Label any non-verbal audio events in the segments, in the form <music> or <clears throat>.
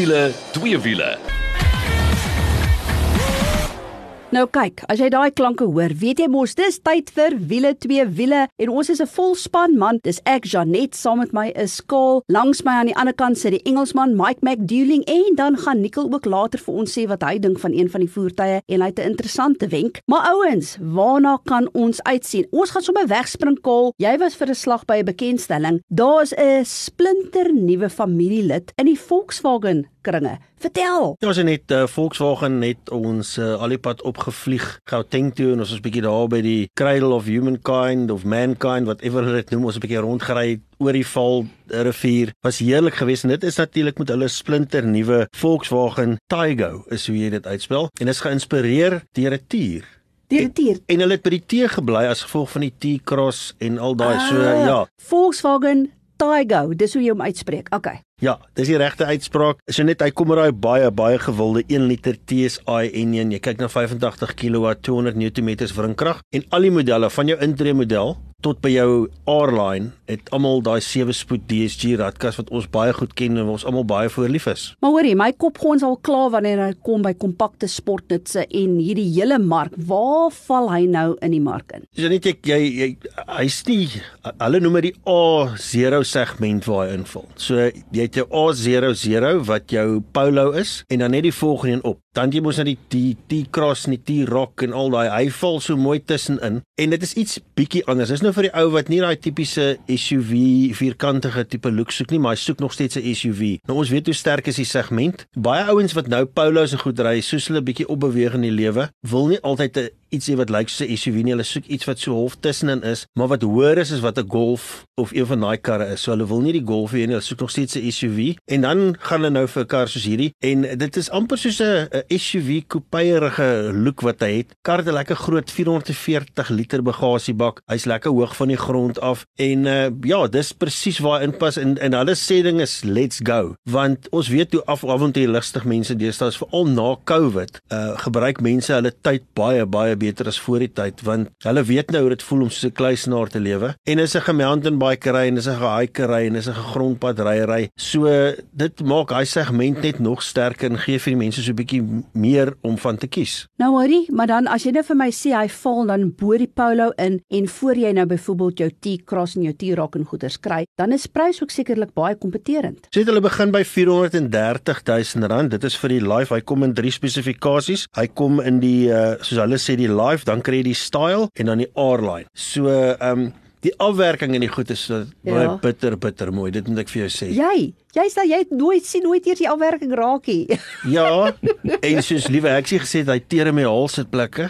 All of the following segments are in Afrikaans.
wiele, twee wiele. Nou kyk, as jy daai klanke hoor, weet jy mos dis tyd vir wiele twee wiele en ons is 'n volspan man. Dis ek Janet saam met my is Skaal. Langs my aan die ander kant sit die Engelsman Mike McDouling en dan gaan Nicol ook later vir ons sê wat hy dink van een van die voertuie en hy het 'n interessante wenk. Maar ouens, waarna kan ons uitsien? Ons gaan sommer wegspring Kaal. Jy was vir 'n slag by 'n bekendstelling. Daar's 'n splinter nuwe familielid in die Volkswagen kringe. Vertel. Ja, ons het net uh, Volkswagen net ons uh, alipad opgevlieg Gauteng toe en ons was bietjie daar by die Cradle of Humankind of Mankind whatever hulle dit noem, ons 'n bietjie rondgery oor die val rivier. Was heerlik geweest en dit is natuurlik met hulle splinter nuwe Volkswagen Taygo, is hoe jy dit uitspel en is geïnspireer deur 'n tier. Die tier. En, en hulle het by die T gebly as gevolg van die T-cross en al daai Ah, so ja. Volkswagen Taygo, dis hoe jy hom uitspreek. Okay. Ja, dis die regte uitspraak. As jy net hy kom met daai baie baie gewilde 1 liter TSI N1, jy kyk na 85 kW 200 Nm wrinkrag en al die modelle van jou intree model tot by jou R-line het almal daai 7-spoed DSG radkas wat ons baie goed ken en ons almal baie voor lief is. Maar hoorie, my kop gons al klaar wanneer hy kom by kompakte sportnutse en hierdie hele mark. Waar val hy nou in die mark in? Dis net ek jy, jy hy's nie hulle noem dit die A0 segment waar hy inval. So jy het jou A00 wat jou Polo is en dan net die volgende een op. Dan jy mos na die die T-Cross en die T-Roc en al daai hy val so mooi tussenin en dit is iets bietjie anders. Dis nou vir die ou wat nie daai tipiese SUV vierkantige tipe look soek nie, maar hy soek nog steeds 'n SUV. Nou ons weet hoe sterk is die segment. Baie ouens wat nou Polos en goed ry, soos hulle bietjie opbeweeg in die lewe, wil nie altyd 'n ietsie wat lyk soos 'n SUV nie. Hulle soek iets wat so half tussenin is, maar wat hoër is as wat 'n Golf of een van daai karre is. So hulle wil nie die Golf hê nie, hulle soek nog steeds 'n SUV. En dan gaan hulle nou vir 'n kar soos hierdie en dit is amper soos 'n SUV coupeerige look wat hy het. Kar het 'n lekker groot 440 liter bagasiebak. Hy's lekker hoog van die grond af en uh, ja, dis presies waar hy inpas en en hulle sê ding is let's go. Want ons weet hoe af avontuurlustig mense deesdae is veral na COVID. Uh gebruik mense hulle tyd baie baie beter as voor die tyd want hulle weet nou hoe dit voel om soos 'n kluisenaar te lewe. En is 'n mountain bike ry en is 'n gehiker ry en is 'n grondpad ry ry. So dit maak hy segment net nog sterker en gee vir die mense so 'n bietjie meer om van te kies. Nou hoorie, maar dan as jy nou vir my sê hy val dan bo die Polo in en voor jy nou byvoorbeeld jou T-Cross en jou T-Roc en goeders kry, dan is prys ook sekerlik baie kompeterend. So het hulle begin by 430 000 rand. Dit is vir die Life. Hy kom in drie spesifikasies. Hy kom in die uh, soos hulle sê die Life, dan kry jy die Style en dan die R-line. So ehm um, die afwerking in die goed is so baie Ja. bitter bitter mooi. Dit moet ek vir jou sê. Jy, jy sê jy het nooit sien nooit eers die afwerking raakie. <laughs> Ja, en soos liewe Heksie gesê het, hy teer in my halsitplekke.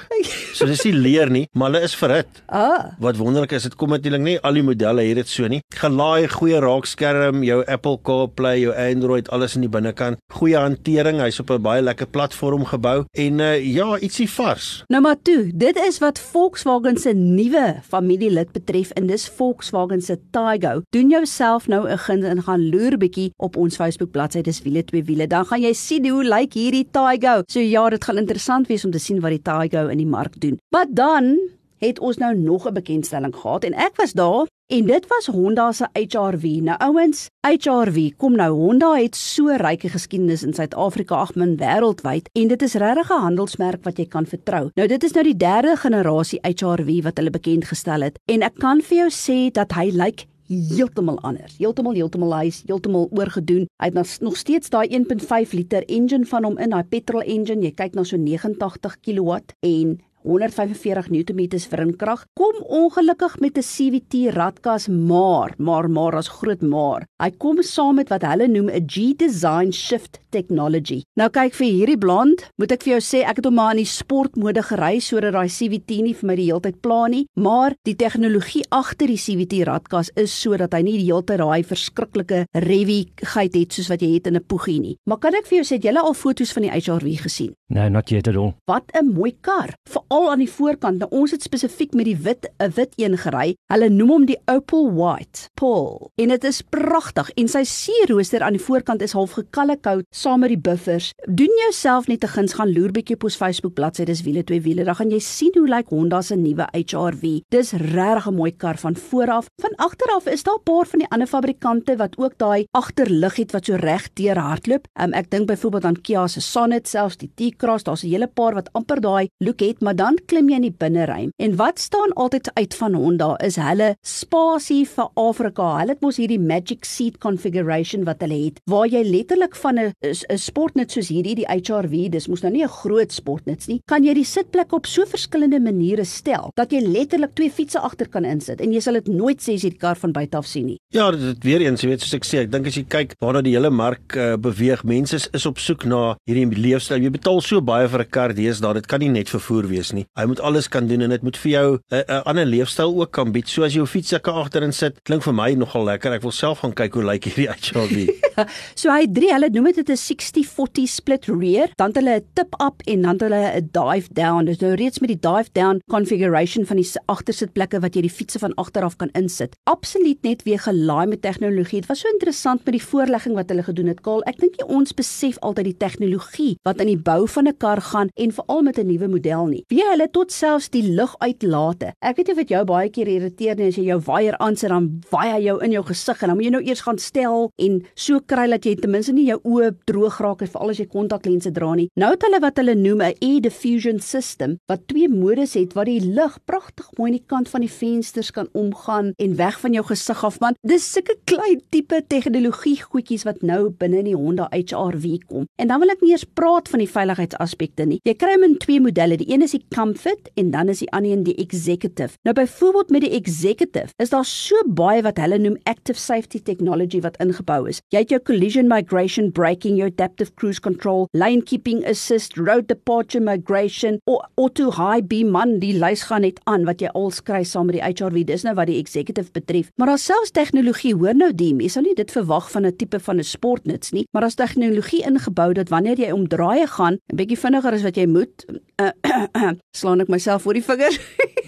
So dis nie leer nie, maar hulle is verhit. Ah, Wat wonderlik is, dit kom natuurlik nie al die modelle het dit so nie. Gelaai, goeie raakskerm, jou Apple CarPlay, jou Android, alles in die binnekant. Goeie hantering, hy's op 'n baie lekker platform gebou en uh, ja, ietsie vars. nou maar toe, dit is wat Volkswagen se nuwe familielid betref en dis Volkswagen se Taygo. Doen jouself nou 'n guns en gaan loer bietjie op ons Facebook bladsy dis wiele twee wiele. Dan gaan jy sien hoe lyk hierdie Taygo. So ja, dit gaan interessant wees om te sien wat die Taygo in die mark doen. Maar dan het ons nou nog 'n bekendstelling gehad en ek was daar en dit was Honda se HR-V. Nou ouens, HR-V, kom nou Honda het so ryke geskiedenis in Suid-Afrika, ag min wêreldwyd en dit is regtig 'n handelsmerk wat jy kan vertrou. Nou dit is nou die derde generasie HR-V wat hulle bekend gestel het en ek kan vir jou sê dat hy lyk heeltemal anders. Heeltemal heeltemal hy's heeltemal oorgedoen. Hy het nog- nog steeds daai 1.5 liter engine van hom in, daai petrol engine. Jy kyk na so 89 kW en 145 Nm wrinkrag. Kom ongelukkig met 'n CVT radkas, maar, maar maar as groot maar. Hy kom saam met wat hulle noem 'n G-Design Shift Technology. Nou kyk vir hierdie blond, moet ek vir jou sê ek het hom maar in die sportmode gery sodat daai CVT nie vir my die hele tyd pla nie, maar die tegnologie agter die CVT radkas is sodat hy nie die hele tyd daai verskriklike revigheid het soos wat jy het in 'n poegie nie. Maar kan ek vir jou sê het jy al foto's van die HRV gesien? No, not yet at all. Wat 'n mooi kar. Veral aan die voorkant. Nou ons het spesifiek met die wit 'n wit een gery. Hulle noem hom die Opal White Paul. En dit is pragtig en sy sierrooster aan die voorkant is half gekalkout saam met die buffers. Doen jouself net 'n guns gaan loer bietjie op ons Facebook bladsy dis wiele twee wiele. Dan gaan jy sien hoe lyk like Honda se nuwe HR-V. Dis regtig 'n mooi kar van vooraf. Van agteraf is daar 'n paar van die ander fabrikante wat ook daai agterlig het wat so reg deur hardloop. Um, ek dink byvoorbeeld aan Kia se Sonet selfs die T-Cross, daar's 'n hele paar wat amper daai look het, maar dan klim jy in die binneruim. En wat staan altyd uit van Honda is hulle spasie vir Afrika. Hulle het mos hierdie Magic Seat configuration wat hulle het waar jy letterlik van 'n 'n sportnet soos hierdie die HR-V, dis mos nou nie 'n groot sportnet nie, kan jy die sitplek op so verskillende maniere stel dat jy letterlik twee fietsse agter kan insit en jy sal dit nooit sê as jy die kar van buite af sien nie. Ja, dit weer eens, jy weet soos ek sê, ek dink as jy kyk waarna die hele mark uh, beweeg, mense is, is op soek na hierdie leefstyl. Jy betaal so baie vir 'n kar deesdae, dit kan nie net vervoer wees nie. Hy moet alles kan doen en dit moet vir jou 'n uh, uh, ander leefstyl ook kan bied. So as jou fiets lekker agterin sit, klink vir my nogal lekker. Ek wil self gaan kyk hoe lyk hierdie HRV. <laughs> so hy drie, hulle noem dit 'n 60/40 split rear, dan hulle 'n tip up en dan hulle 'n dive down. Dis nou reeds met die dive down configuration van die agtersitplekke wat jy die fietsse van agter af kan insit. Absoluut net weer gelaai met tegnologie. Dit was so interessant met die voorlegging wat hulle gedoen het. Kaal, ek dink jy ons besef altyd die tegnologie wat in die bou van 'n kar gaan en veral met 'n nuwe model nie. Wie hulle tot selfs die lug uitlate. Ek weet of dit jou baie keer irriteer nie as jy jou waier aansit dan waai hy jou in jou gesig en dan moet jy nou eers gaan stel en so kry dat jy ten minste nie jou oë droog raak as veral as jy kontaklense dra nie. Nou het hulle wat hulle noem 'n air diffusion system wat twee modes het wat die lug pragtig mooi in die kant van die vensters kan omgaan en weg van jou gesig af man. Dis sulke klein tipe tegnologie goedjies wat nou binne in die Honda HR-V kom. En dan wil ek nie eers praat van die veiligheidsaspekte nie. Jy kry hom in twee modelle. Die een is die Comfort en dan is die ander een die Executive. Nou byvoorbeeld met die Executive is daar so baie wat hulle noem active safety technology wat ingebou is. Jy het jou collision migration braking, jou adaptive cruise control, lane keeping assist, road departure migration, auto high beam man, die lys gaan net aan wat jy al skry saam met die HRV. Dis nou wat die executive betref. Maar daar selfs tegnologie, hoor nou die, jy sal nie dit verwag van 'n tipe van 'n sportnuts nie, maar daar's tegnologie ingebou dat wanneer jy omdraai gaan, 'n bietjie vinniger as wat jy moet, uh, <clears throat> slaan ek myself oor die vinger.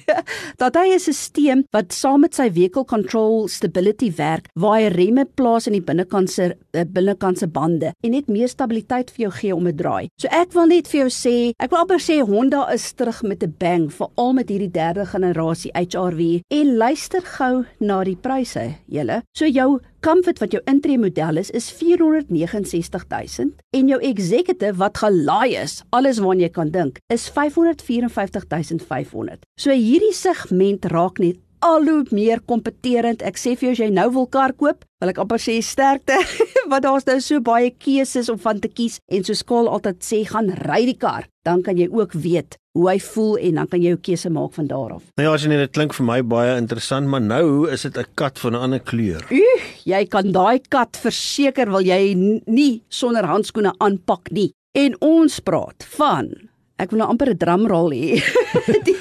<laughs> dat hy 'n stelsel wat saam met sy vehicle control stability werk, waar hy remme plaas in die binnekant se uh, binnekant se bande en net meer stabiliteit vir jou gee om te draai. So ek wil net vir jou sê, ek wil amper sê Honda is terug met 'n bang, veral met hierdie derde generasie HR-V en luister gou na die pryse, julle. So jou Comfort wat jou intree model is is 469000 en jou Executive wat gelaai is, alles waarna jy kan dink, is 554500. So hierdie segment raak net al hoe meer kompeterend. Ek sê vir jou as jy nou wil kar koop, wil ek amper sê sterkte, <laughs> want daar's nou so baie keuses om van te kies en so skaal altyd sê gaan ry die kar, dan kan jy ook weet hoe hy voel en dan kan jy jou keuse maak van daar af. Nou ja, as jy net dit klink vir my baie interessant, maar nou is dit 'n kat van 'n ander kleur. Uw, jy kan daai kat verseker wil jy nie sonder handskoene aanpak nie. En ons praat van ek wil nou amper 'n drumrol hê. <laughs> die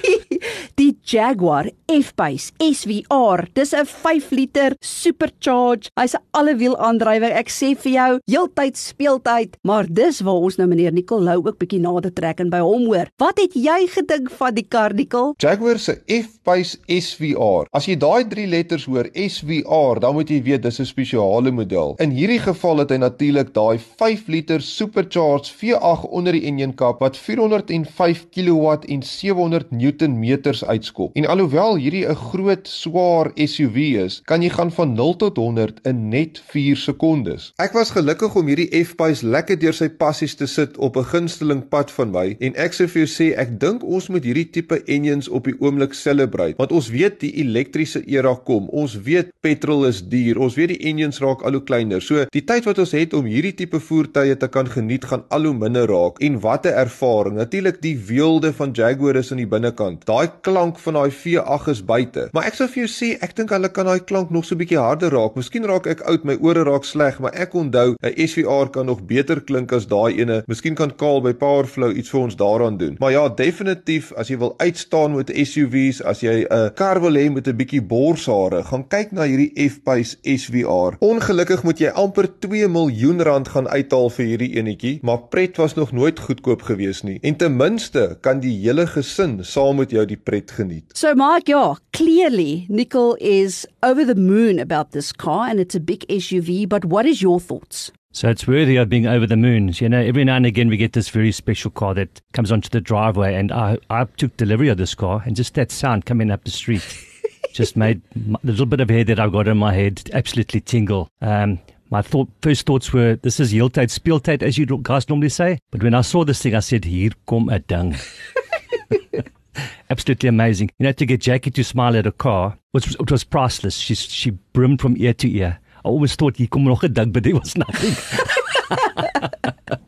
die Jaguar F-Pace SVR. Dis 'n 5 liter supercharge. Hy's 'n allewiel aandrywer. Ek sê vir jou, heeltyd speeltyd, maar dis waar ons nou meneer Nicol Lou ook bietjie nader trek en by hom hoor. Wat het jy gedink van die kar Nicol? Jaguar se F-Pace SVR. As jy daai 3 letters hoor SVR, dan moet jy weet dis 'n spesiale model. In hierdie geval het hy natuurlik daai 5 liter supercharged V8 onder die enjinkap wat 405 kW en 700 Nm uitskop. En alhoewel hierdie 'n groot, swaar SUV is, kan jy gaan van 0 tot 100 in net 4 sekondes. Ek was gelukkig om hierdie F-Pace lekker deur sy passies te sit op 'n gunsteling pad van my en ek sê vir jou sê ek dink ons moet hierdie tipe engines op die oomblik celebrate want ons weet die elektriese era kom. Ons weet petrol is duur. Ons weet die engines raak al hoe kleiner. So die tyd wat ons het om hierdie tipe voertuie te kan geniet gaan al hoe minder raak. En wat 'n ervaring. Natuurlik die weelde van Jaguar is in die binnekant. Daai klank van daai V8 is buite. Maar ek sou vir jou sê ek dink hulle kan daai klank nog so 'n bietjie harder raak. Miskien raak ek oud, my ore raak sleg, maar ek onthou 'n SVR kan nog beter klink as daai ene. Miskien kan Kaal by Powerflow iets vir ons daaraan doen. Maar ja, definitief as jy wil uitstaan met SUVs, as jy 'n kar wil hê met 'n bietjie borshare, gaan kyk na hierdie F-Pace SVR. Ongelukkig moet jy amper 2 miljoen rand gaan uithaal vir hierdie enetjie, maar pret was nog nooit goedkoop gewees nie. En ten minste kan die hele gesin saam met jou die pret geniet. So Mark, yeah, clearly Nicole is over the moon about this car and it's a big SUV, but what is your thoughts? So it's worthy of being over the moon. You know, every now and again we get this very special car that comes onto the driveway, and I, I took delivery of this car, and just that sound coming up the street <laughs> just made the little bit of hair that I've got in my head absolutely tingle. Um, my thought, first thoughts were, this is heeltyd, speeltyd, as you guys normally say. But when I saw this thing, I said, hier kom 'n ding. <laughs> Absolutely amazing. You know, to get Jackie to smile at a car, which was, it was priceless. She, she brimmed from ear to ear. I always thought kom nog 'n ding, <laughs> but there was nothing.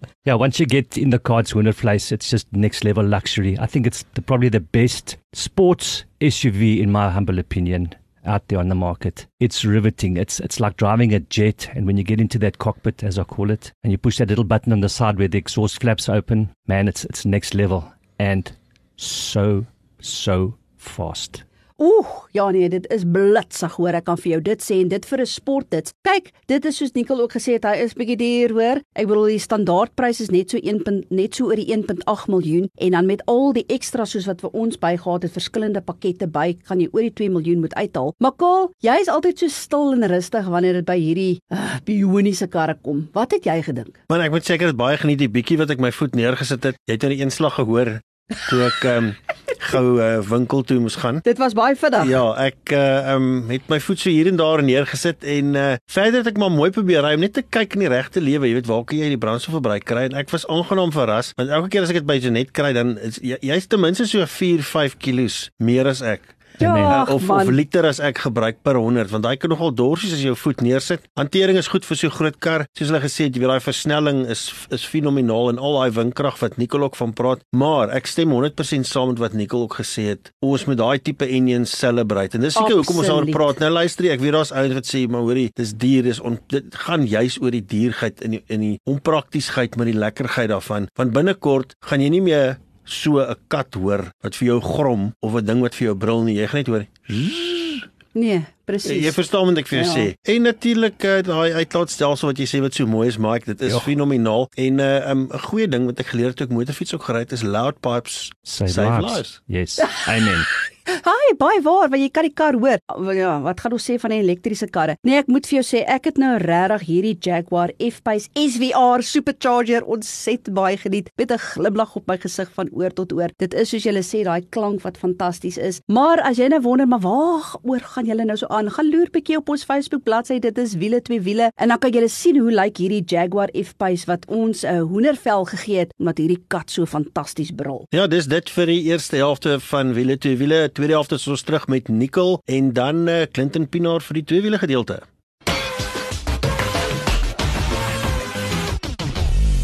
<laughs> yeah, once you get in the car, it's winner place. It's just next level luxury. I think it's the, probably the best sports SUV, in my humble opinion, out there on the market. It's riveting. It's it's like driving a jet, and when you get into that cockpit, as I call it, and you push that little button on the side where the exhaust flaps open, man, it's it's next level and so so fast. Oeh, ja nee, dit is blitsig hoor, ek kan vir jou dit sê en dit vir 'n sport dit. Kyk, dit is soos Nicole ook gesê het, hy is bietjie duur hoor. Ek bedoel die standaardprys is net so 1. net so oor die 1.8 miljoen en dan met al die ekstra soos wat vir ons bygehaat het, verskillende pakkette by, gaan jy oor die 2 miljoen moet uithaal. Maar Kaal, jy is altyd so stil en rustig wanneer dit by hierdie uh, bioniese karre kom. Wat het jy gedink? Man, ek moet seker dit baie geniet die bietjie wat ek my voet neergesit het. Jy het nou die eenslag gehoor toe ek um, gou uh, winkel toe moes gaan. Dit was baie vinnig. Ja, ek uh, um, het my voet so hier en daar neergesit en uh, verder het ek maar mooi probeer ry om net te kyk in die regte lewe, jy weet waar kan jy die brandstofverbruik kry en ek was aangenaam verras want elke keer as ek dit by Janet kry dan is jy's jy ten minste so 4, 5 kg meer as ek. Ja, uh, of man. of liter as ek gebruik per 100 want daai kan nogal dorsies as jy jou voet neersit. Hantering is goed vir so 'n groot kar. Soos hulle gesê het, jy weet daai versnelling is is fenomenaal en al daai windkrag wat Nicole ook van praat. Maar ek stem 100% saam met wat Nicole ook gesê het. Ons moet daai tipe engine celebrate. En dis seker hoekom ons daaroor praat. Nou luister ek weet daar's ouens wat sê, maar hoorie, dis duur, dis on, dit gaan juis oor die duurheid in die, in die onpraktiesheid met die lekkerheid daarvan. Want binnekort gaan jy nie meer so 'n kat hoor wat vir jou grom of 'n ding wat vir jou brul nie. Jy gaan net hoor Nee, presies. Jy verstaan wat ek vir jou Ja. sê. En natuurlik uh, daai uitlaatstelsel wat jy sê wat so mooi is, Mike, dit is Ja. fenomenaal. En 'n uh, um, 'n goeie ding wat ek geleer het toe ek motorfiets ook gery het is loud pipes Save, save lives. lives. Yes. Amen. <laughs> Haai, baie waar, want jy kan die kar hoor. Ja, wat gaan ons sê van die elektriese karre? Nee, ek moet vir jou sê, ek het nou regtig hierdie Jaguar F-Pace SVR Supercharger ontset baie geniet met 'n glimlag op my gesig van oor tot oor. Dit is soos julle sê, daai klank wat fantasties is. Maar as jy nou wonder, maar waar oor gaan julle nou so aan? Gaan loer bietjie op ons Facebook bladsy, dit is wiele twee wiele en dan kan julle sien hoe lyk hierdie Jaguar F-Pace wat ons 'n uh, hoendervel gegee het omdat hierdie kat so fantasties brul. Ja, dis dit vir die eerste helfte van wiele twee wiele. Tweede helfte is ons terug met Nicole en dan uh, Clinton Pinaar vir die twee wiele gedeelte.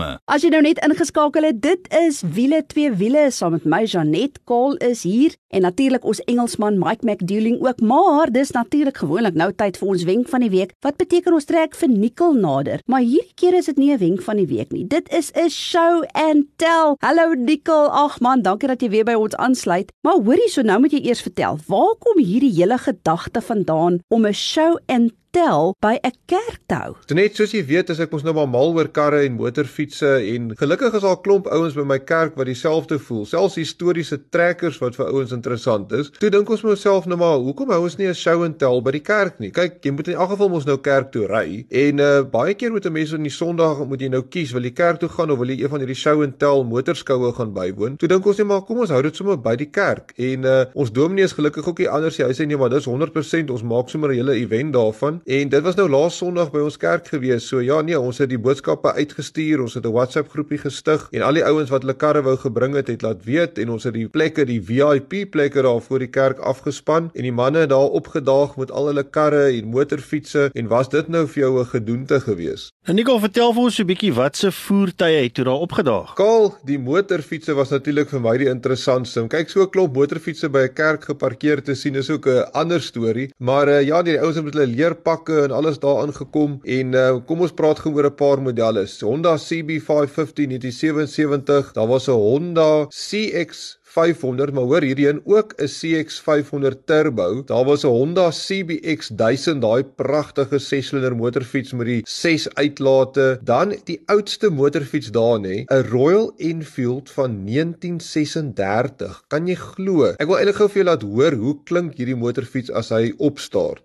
uitlaatstelsels. As jy nou net ingeskakel het, dit is wiele twee wiele saam met my Janet Kaal is hier en natuurlik ons Engelsman Mike McDouling ook, maar dis natuurlik gewoonlik nou tyd vir ons wenk van die week. Wat beteken ons trek vir Nikkel nader? Maar hierdie keer is dit nie 'n wenk van die week nie. Dit is 'n show and tell. Hallo Nikkel. Ag man, dankie dat jy weer by ons aansluit. Maar hoorie, so nou moet jy eers vertel, waar kom hierdie hele gedagte vandaan om 'n show and tel by 'n kerk te hou? So net soos jy weet, as ek mos nou maar mal oor karre en motorfietsse en gelukkig is 'n klomp ouens by my kerk wat dieselfde voel, selfs historiese trekkers wat vir ouens interessant is. Toe dink ons myself nou maar, hoekom hou ons nie 'n show and tell by die kerk nie? Kyk, jy moet in elk geval mos nou kerk toe ry en uh, baie keer moet 'n mens in die Sondag moet jy nou kies, wil jy kerk toe gaan of wil jy een van hierdie show and tell motorskoue gaan bywoon? Toe dink ons net maar, kom ons hou dit sommer by die kerk en uh, ons dominee is gelukkig ook nie anders nie. Hy sê nee, maar dis 100% ons maak sommer 'n hele event daarvan en dit was nou laas Sondag by ons kerk gewees. So ja, nee, ons het die boodskappe uitgestuur, ons het 'n WhatsApp groepie gestig en al die ouens wat hulle karre wou gebring het, het laat weet en ons het die plekke, die VIP plekke daar voor die kerk afgespan en die manne daar opgedaag met al hulle karre en motorfietsse en was dit nou vir jou 'n gedoente gewees? En Nicole, vertel vir ons 'n bietjie wat se voertuie het toe daar opgedaag? Kaal, die motorfietsse was natuurlik vir my die interessantste. Kyk, so 'n klomp motorfietsse by 'n kerk geparkeer te sien is ook 'n ander storie, maar uh, ja, die ouens het met hulle leerpakke en alles daarin gekom en uh, kom ons praat gou oor 'n paar modelle. Honda CB550 1977, daar was 'n Honda CX 500 maar hoor hierdie een ook 'n CX500 turbo. Daar was 'n Honda CBX 1000 daai pragtige 6-silinder motorfiets met die 6 uitlate. Dan die oudste motorfiets daar nê, 'n Royal Enfield van 1936. Kan jy glo? Ek wil eintlik gou vir julle laat hoor hoe klink hierdie motorfiets as hy opstart.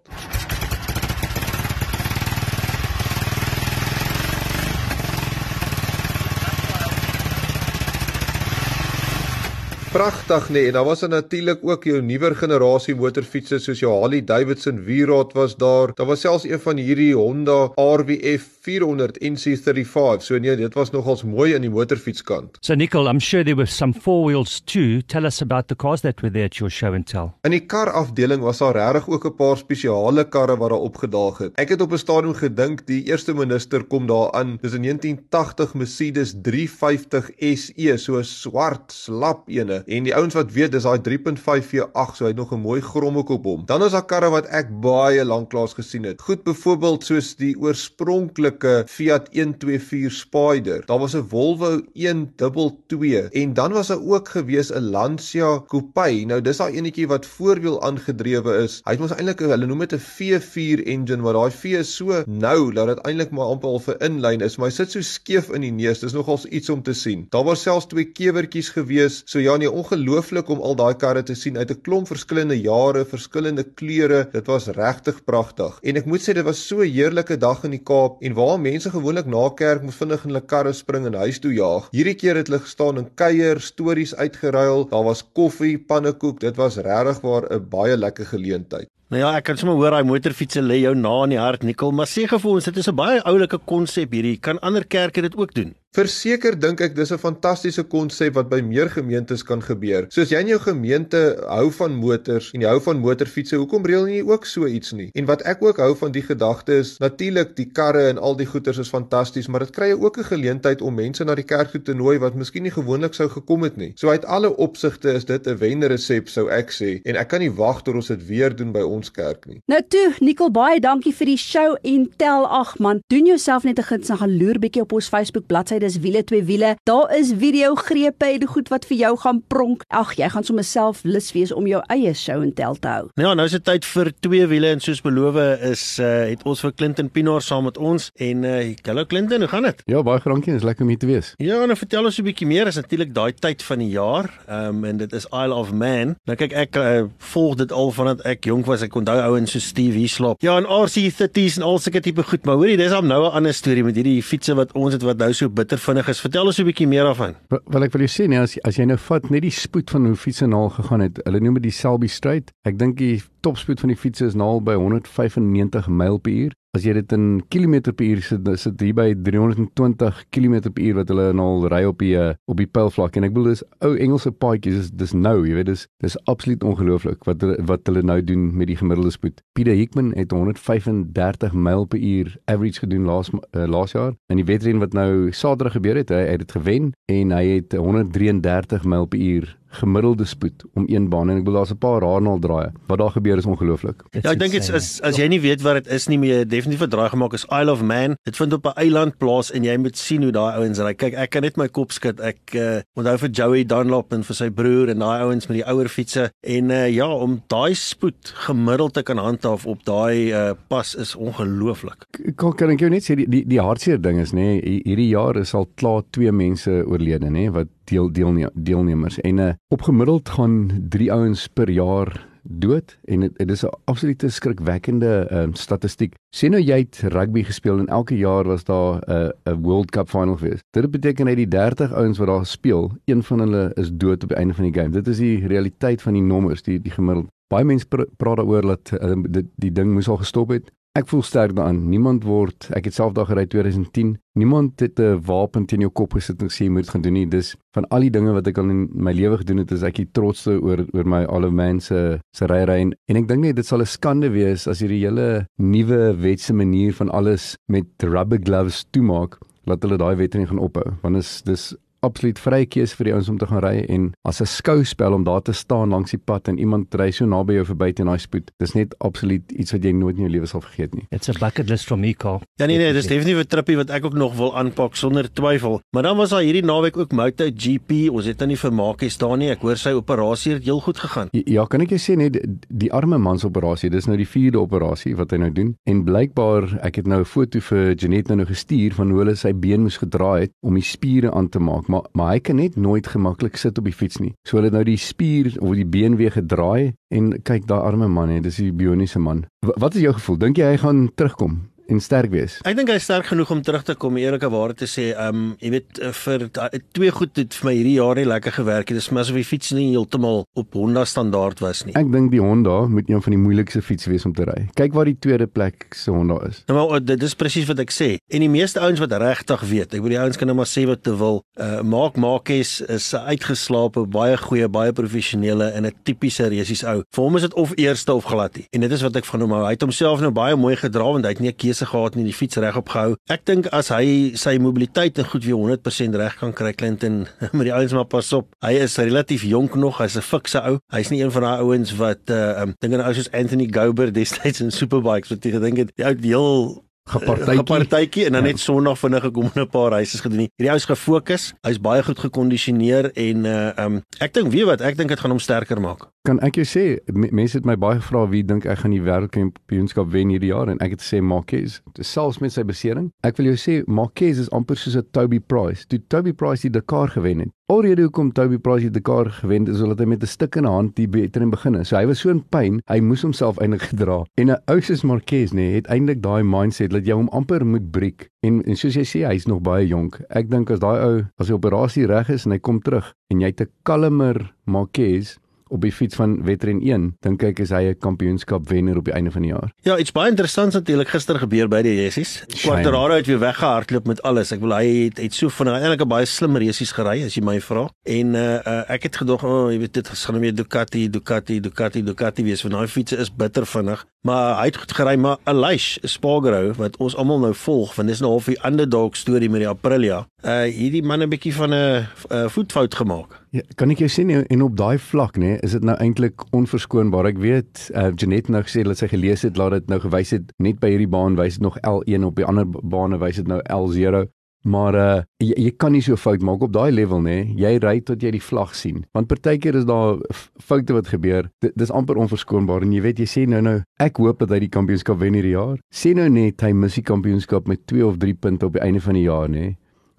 Pragtig nê nee. en daar was dan natuurlik ook jou nuwer generasie motorfietses soos jou Harley Davidson V-Rod was daar. Daar was selfs een van hierdie Honda RWF 400 NC35. So nee, dit was nogals mooi in die motorfietskant. So Nicole, I'm sure there were some four wheels too. Tell us about the cars that were there at your show and tell. In die kar afdeling was daar regtig ook 'n paar spesiale karre wat daar opgedaag het. Ek het op 'n stadium gedink die eerste minister kom daar aan. Dis 'n 1980 Mercedes 350 SE, so 'n swart slap ene en die ouens wat weet dis daai 3.5 V8 so hy het nog 'n mooi grommek op hom. Dan is daar karre wat ek baie lanklaas gesien het. Goed byvoorbeeld soos die oorspronklike Fiat 124 Spider. Daar was 'n Volvo 122 en dan was daar ook gewees 'n Lancia Coupe. Nou dis daai enetjie wat voorwiel aangedrewe is. Hy het mos eintlik hulle noem dit 'n V4 engine maar daai V is so nou dat dit eintlik maar amper al vir inlyn is, maar hy sit so skeef in die neus. Dis nogals iets om te sien. Daar was selfs twee kewertjies gewees. So ja nee, ongelooflik om al daai karre te sien uit 'n klomp verskillende jare, verskillende kleure. Dit was regtig pragtig. En ek moet sê dit was so 'n heerlike dag in die Kaap en waar mense gewoonlik na kerk moet vinnig in hulle karre spring en huis toe jaag. Hierdie keer het hulle gestaan en kuier, stories uitgeruil. Daar was koffie, pannekoek. Dit was regtig waar 'n baie lekker geleentheid. Nou ja, ek kan sommer hoor daai motorfietsse lê jou na in die hart, Nicole, maar sê gou vir ons, dit is 'n baie oulike konsep hierdie. Kan ander kerke dit ook doen? Verseker dink ek dis 'n fantastiese konsep wat by meer gemeentes kan gebeur. Soos jy in jou gemeente hou van motors en jy hou van motorfietsse, hoekom reël jy ook so iets nie? En wat ek ook hou van die gedagte is natuurlik die karre en al die goederes is fantasties, maar dit kry jy ook 'n geleentheid om mense na die kerk toe te nooi wat miskien nie gewoonlik sou gekom het nie. So uit alle opsigte is dit 'n wenresep sou ek sê en ek kan nie wag tot ons dit weer doen by ons kerk nie. Nou toe, Nicole, baie dankie vir die show en tel ag man, doen jouself net 'n guns en gaan loer bietjie op ons Facebook bladsy dis wiele twee wiele. Daar is video grepe en goed wat vir jou gaan pronk. Ag, jy gaan sommer self lus wees om jou eie show en tel te hou. Ja, nou is dit tyd vir twee wiele en soos beloof is uh, het ons vir Clinton Pinaar saam met ons en uh, hallo Clinton, hoe gaan dit? Ja, baie dankie, is lekker om hier te wees. Ja, nou vertel ons 'n bietjie meer. Is natuurlik daai tyd van die jaar. Ehm um, en dit is Isle of Man. Nou kyk ek uh, volg dit al vandat ek jonk was. Ek onthou ouens so Steve Hislop. Ja, en RC30s en al sulke tipe goed. Maar hoorie, dis al nou 'n ander storie met hierdie fietses wat ons het wat nou so bitter vinnig is. Vertel ons 'n bietjie meer daarvan. Wel ek wil jou sê nee, as as jy nou vat net die spoed van hoe fietsse nou gegaan het. Hulle noem dit die Selby Straight. Ek dink die topspoed van die fietsse is nou by 195 myl per uur. As jy dit in kilometer per uur sit, is dit hier by 320 km per uur wat hulle nou al ry op die eh, op die pylvlak en ek bedoel dis ou Engelse paadjies, dis dis nou, jy weet, dis dis absoluut ongelooflik wat wat hulle nou doen met die gemiddelde spoed. Pieter Hickman het 135 myl per uur average gedoen laas uh, laas jaar en die wedren wat nou Saterdag gebeur het, hy het dit gewen en hy het 133 myl per uur gemiddelde spoed om een baan en ek bedoel daar's 'n paar raarnal draaie. Wat daar gebeur is ongelooflik. Ja, ek dink dit is as as jy nie weet wat dit is nie, moet jy definitief 'n draai gemaak is Isle of Man. Dit vind op 'n eiland plaas en jy moet sien hoe daai ouens ry. Kyk, ek kan net my kop skud. Ek uh, onthou vir Joey Dunlop en vir sy broer en daai ouens met die ouer fietses en uh, ja, om daai spoed gemiddeld te kan handhaaf op daai uh, pas is ongelooflik. Kan kan ek jou net sê die die, die hartseer ding is nê, nee, hierdie jaar is al klaar twee mense oorlede nê nee, wat deel deel deelnemers en uh, op gemiddeld gaan 3 ouens per jaar dood en dit is 'n absolute skrikwekkende um, statistiek. Sien nou jy het rugby gespeel en elke jaar was daar 'n uh, 'n World Cup final gewees. Dit beteken uit die 30 ouens wat daar speel, een van hulle is dood op die einde van die game. Dit is die realiteit van die nommers, die die gemiddeld. Baie mense praat daaroor dat uh, die, die ding moes al gestop het. Ek voel sterk daaraan. Niemand word ek het self daag gery 2010. Niemand het 'n wapen teen jou kop gesit en gesê jy moet gaan doen nie. Dis van al die dinge wat ek al in my lewe gedoen het, is ek die trotste oor oor my alle mense se ry ry en, en ek dink net dit sal 'n skande wees as hierdie hele nuwe wetse manier van alles met rubber gloves toemaak laat hulle daai wetering gaan ophou want is dis absoluut vrye keuse vir die ouens om te gaan ry en as 'n skouspel om daar te staan langs die pad en iemand ry so naby jou verby teen daai spoed. Dis net absoluut iets wat jy nooit in jou lewe sal vergeet nie. It's a bucket list from me, Carl. Ja nee nee, dis definitief 'n trippie wat ek ook nog wil aanpak sonder twyfel. Maar dan was daar hierdie naweek ook MotoGP. Ons het dan nie vermaak is daar nie. Ek hoor sy operasie het heel goed gegaan. Ja, ja kan ek jou sê net die, die arme man se operasie, dis nou die vierde operasie wat hy nou doen en blykbaar ek het nou 'n foto vir Janet nou gestuur van hoe hulle sy been moes gedraai het om die spiere aan te maak maar maar hy kan net nooit gemaklik sit op die fiets nie. So hulle het nou die spier of die been weer gedraai en kyk daai arme man hè, dis die bioniese man. W wat is jou gevoel? Dink jy hy gaan terugkom? En sterk wees. Ek dink hy is sterk genoeg om terug te kom, eerlike ware te sê. Um jy weet eh, vir twee goed het vir my hierdie jaar nie lekker gewerk nie. Dis maar asof die fiets nie heeltemal op Honda standaard was nie. Ek dink die Honda moet een van die moeilikste fietsse wees om te ry. Kyk waar die tweede plek se Honda is. Nou maar dit is presies wat ek sê. En die meeste ouens wat regtig weet, ek weet die ouens kan nou maar sê wat hulle wil. Uh Mark Marquez is 'n uitgeslaapte, baie goeie, baie professionele en 'n tipiese resies ou. Vir hom is dit of eerste of glad nie. En dit is wat ek van hom hou. Hy het homself nou baie mooi gedra want hy het nie 'n keuse gehad nie, die fiets reg opgehou. Ek dink as hy sy mobiliteit en goed weer 100% reg kan kry Clinton, <laughs> met die ouens maar pas op. Hy is relatief jonk nog, hy's 'n fikse ou. Hy's nie een van daai ouens wat uh um, dink aan ou soos Anthony Gouber destyds in Superbikes wat jy gedink het die ou deel gepartytjie gepartytjie en dan ja. net sonderdag vinnig gekom en 'n paar reisies gedoen nie. Hierdie ou is gefokus, hy's baie goed gekondisioneer en uh um ek dink weet wat, ek dink dit gaan hom sterker maak. Kan ek jou sê mense het my baie gevra wie dink ek gaan die wêreldkampioenskap wen hierdie jaar en ek het gesê Marquez. Selfs met sy besering. Ek wil jou sê Marquez is amper soos 'n Toby Price. Toe Toby Price die Dakar gewen het. Alrede hoekom Toby Price die Dakar gewen het is omdat hy met 'n stuk in die hand die wedren begin het. So hy was so in pyn, hy moes homself eintlik gedra. En 'n ou soos Marquez nê, nee, het eintlik daai mindset dat jy hom amper moet breek. En en soos jy sê, hy's nog baie jonk. Ek dink as daai ou as die operasie reg is en hy kom terug en jy het 'n kalmer Marquez op die fiets van Wetren 1, dink ek is hy 'n kampioenskap wenner op die einde van die jaar. Ja, iets baie interessants natuurlik gister gebeur by die Jessies. Quartararo het weer weggehardloop met alles. Ek wil hy het, het so van eintlik 'n baie slim resies gery as jy my vra. En uh, uh ek het gedog, o, oh, jy weet dit gaan weer Ducati, Ducati, Ducati, Ducati wees want daai fiets is bitter vinnig. Maar hy het goed gery, maar Aleix Spargaro wat ons almal nou volg, want dis nou half die underdog storie met die Aprilia. Uh hierdie man 'n bietjie van 'n voetfout gemaak. Ja, kan ek jou sê nie, en op daai vlak nê, is dit nou eintlik onverskoonbaar. Ek weet uh, Janet nou gesê dat sy gelees het dat dit nou gewys het net by hierdie baan wys dit nog L1 op die ander bane wys dit nou L0. Maar uh, jy, jy kan nie so fout maak op daai level nê. Jy ry tot jy die vlag sien. Want partykeer is daar foute wat gebeur. D dis amper onverskoonbaar en jy weet jy sê nou nou ek hoop dat hy die kampioenskap wen hierdie jaar. Sê nou net hy mis die kampioenskap met 2 of 3 punte op die einde van die jaar nê.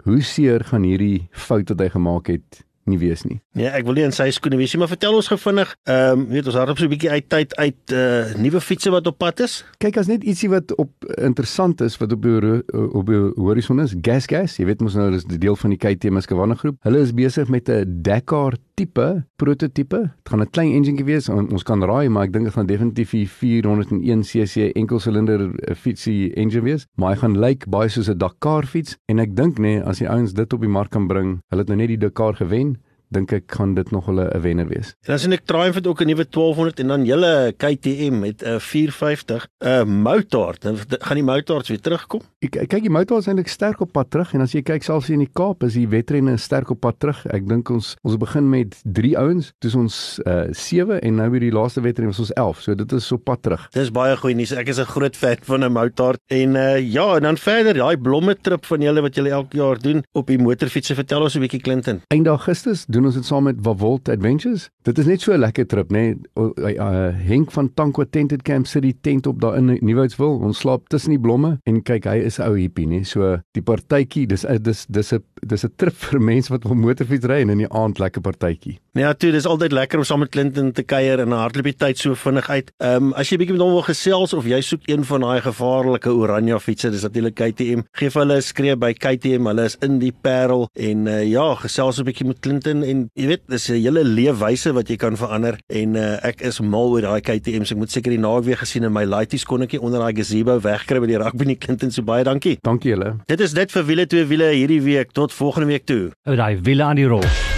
Hoe seer gaan hierdie fout wat hy gemaak het nie wees nie. Nee, ek wil nie in sy skoene wees nie, maar vertel ons gou vinnig, ehm, um, weet ons hardop so 'n bietjie uit tyd uit uh nuwe fietses wat op pad is. Kyk, as net ietsie wat op interessant is wat op die op die horison is, Gas Gas, jy weet mos nou dis die deel van die KTM Skavanna groep. Hulle is besig met 'n Dakar tipe prototipe. Dit gaan 'n klein engine wees. On, ons kan raai, maar ek dink dit gaan definitief 'n 401 cc enkelsilinder eh, fietsie engine wees, maar hy gaan lyk like baie soos 'n Dakar fiets en ek dink nê nee, as die ouens dit op die mark kan bring, hulle het nou net die Dakar gewen dink ek gaan dit nog 'n wenner wees. En dan sien ek Triumph het ook 'n nuwe 1200 en dan julle KTM met 'n uh, 450 'n uh, Motard. Dan gaan die Motards weer terugkom. Ek kyk die Motard is eintlik sterk op pad terug en as jy kyk selfs in die Kaap is die wedrenne sterk op pad terug. Ek dink ons ons begin met 3 ouens, dis ons 7 uh, en nou by die laaste wedren was ons 11. So dit is op pad terug. Dis baie goeie nuus. Ek is 'n groot fan van 'n Motard en uh, ja, en dan verder daai blomme trip van julle wat julle elke jaar doen op die motorfietsse. Vertel ons 'n bietjie Clinton. Einde Augustus doen ons dit saam met Wavolt Adventures. Dit is net so 'n lekker trip, né? Nee. Uh, uh, Henk van Tankwa Tented Camp sit die tent op daar in Nieuwoudtswil. Ons slaap tussen die blomme en kyk, hy is ou hippie, né? Nee. So die partytjie, dis dis dis 'n dis 'n trip vir mense wat op motorfiets ry en in die aand lekker partytjie. Ja, toe, dis altyd lekker om saam met Clinton te kuier en 'n hardloopie tyd so vinnig uit. Ehm um, as jy bietjie met hom wil gesels of jy soek een van daai gevaarlike Oranje fietsse, dis natuurlik KTM. Geef hulle 'n skree by KTM. Hulle is in die Parel en uh, ja, gesels 'n bietjie met Clinton en jy weet, dis 'n hele leefwyse wat jy kan verander en uh, ek is mal oor daai KTM's. Ek moet seker die naweek gesien in my lighties kon ek nie onder daai gazebo wegkry by die rugby nie Clinton. So baie dankie. Dankie julle. Dit is net vir wiele twee wiele hierdie week tot volgende week toe. Ou daai wiele aan die rol.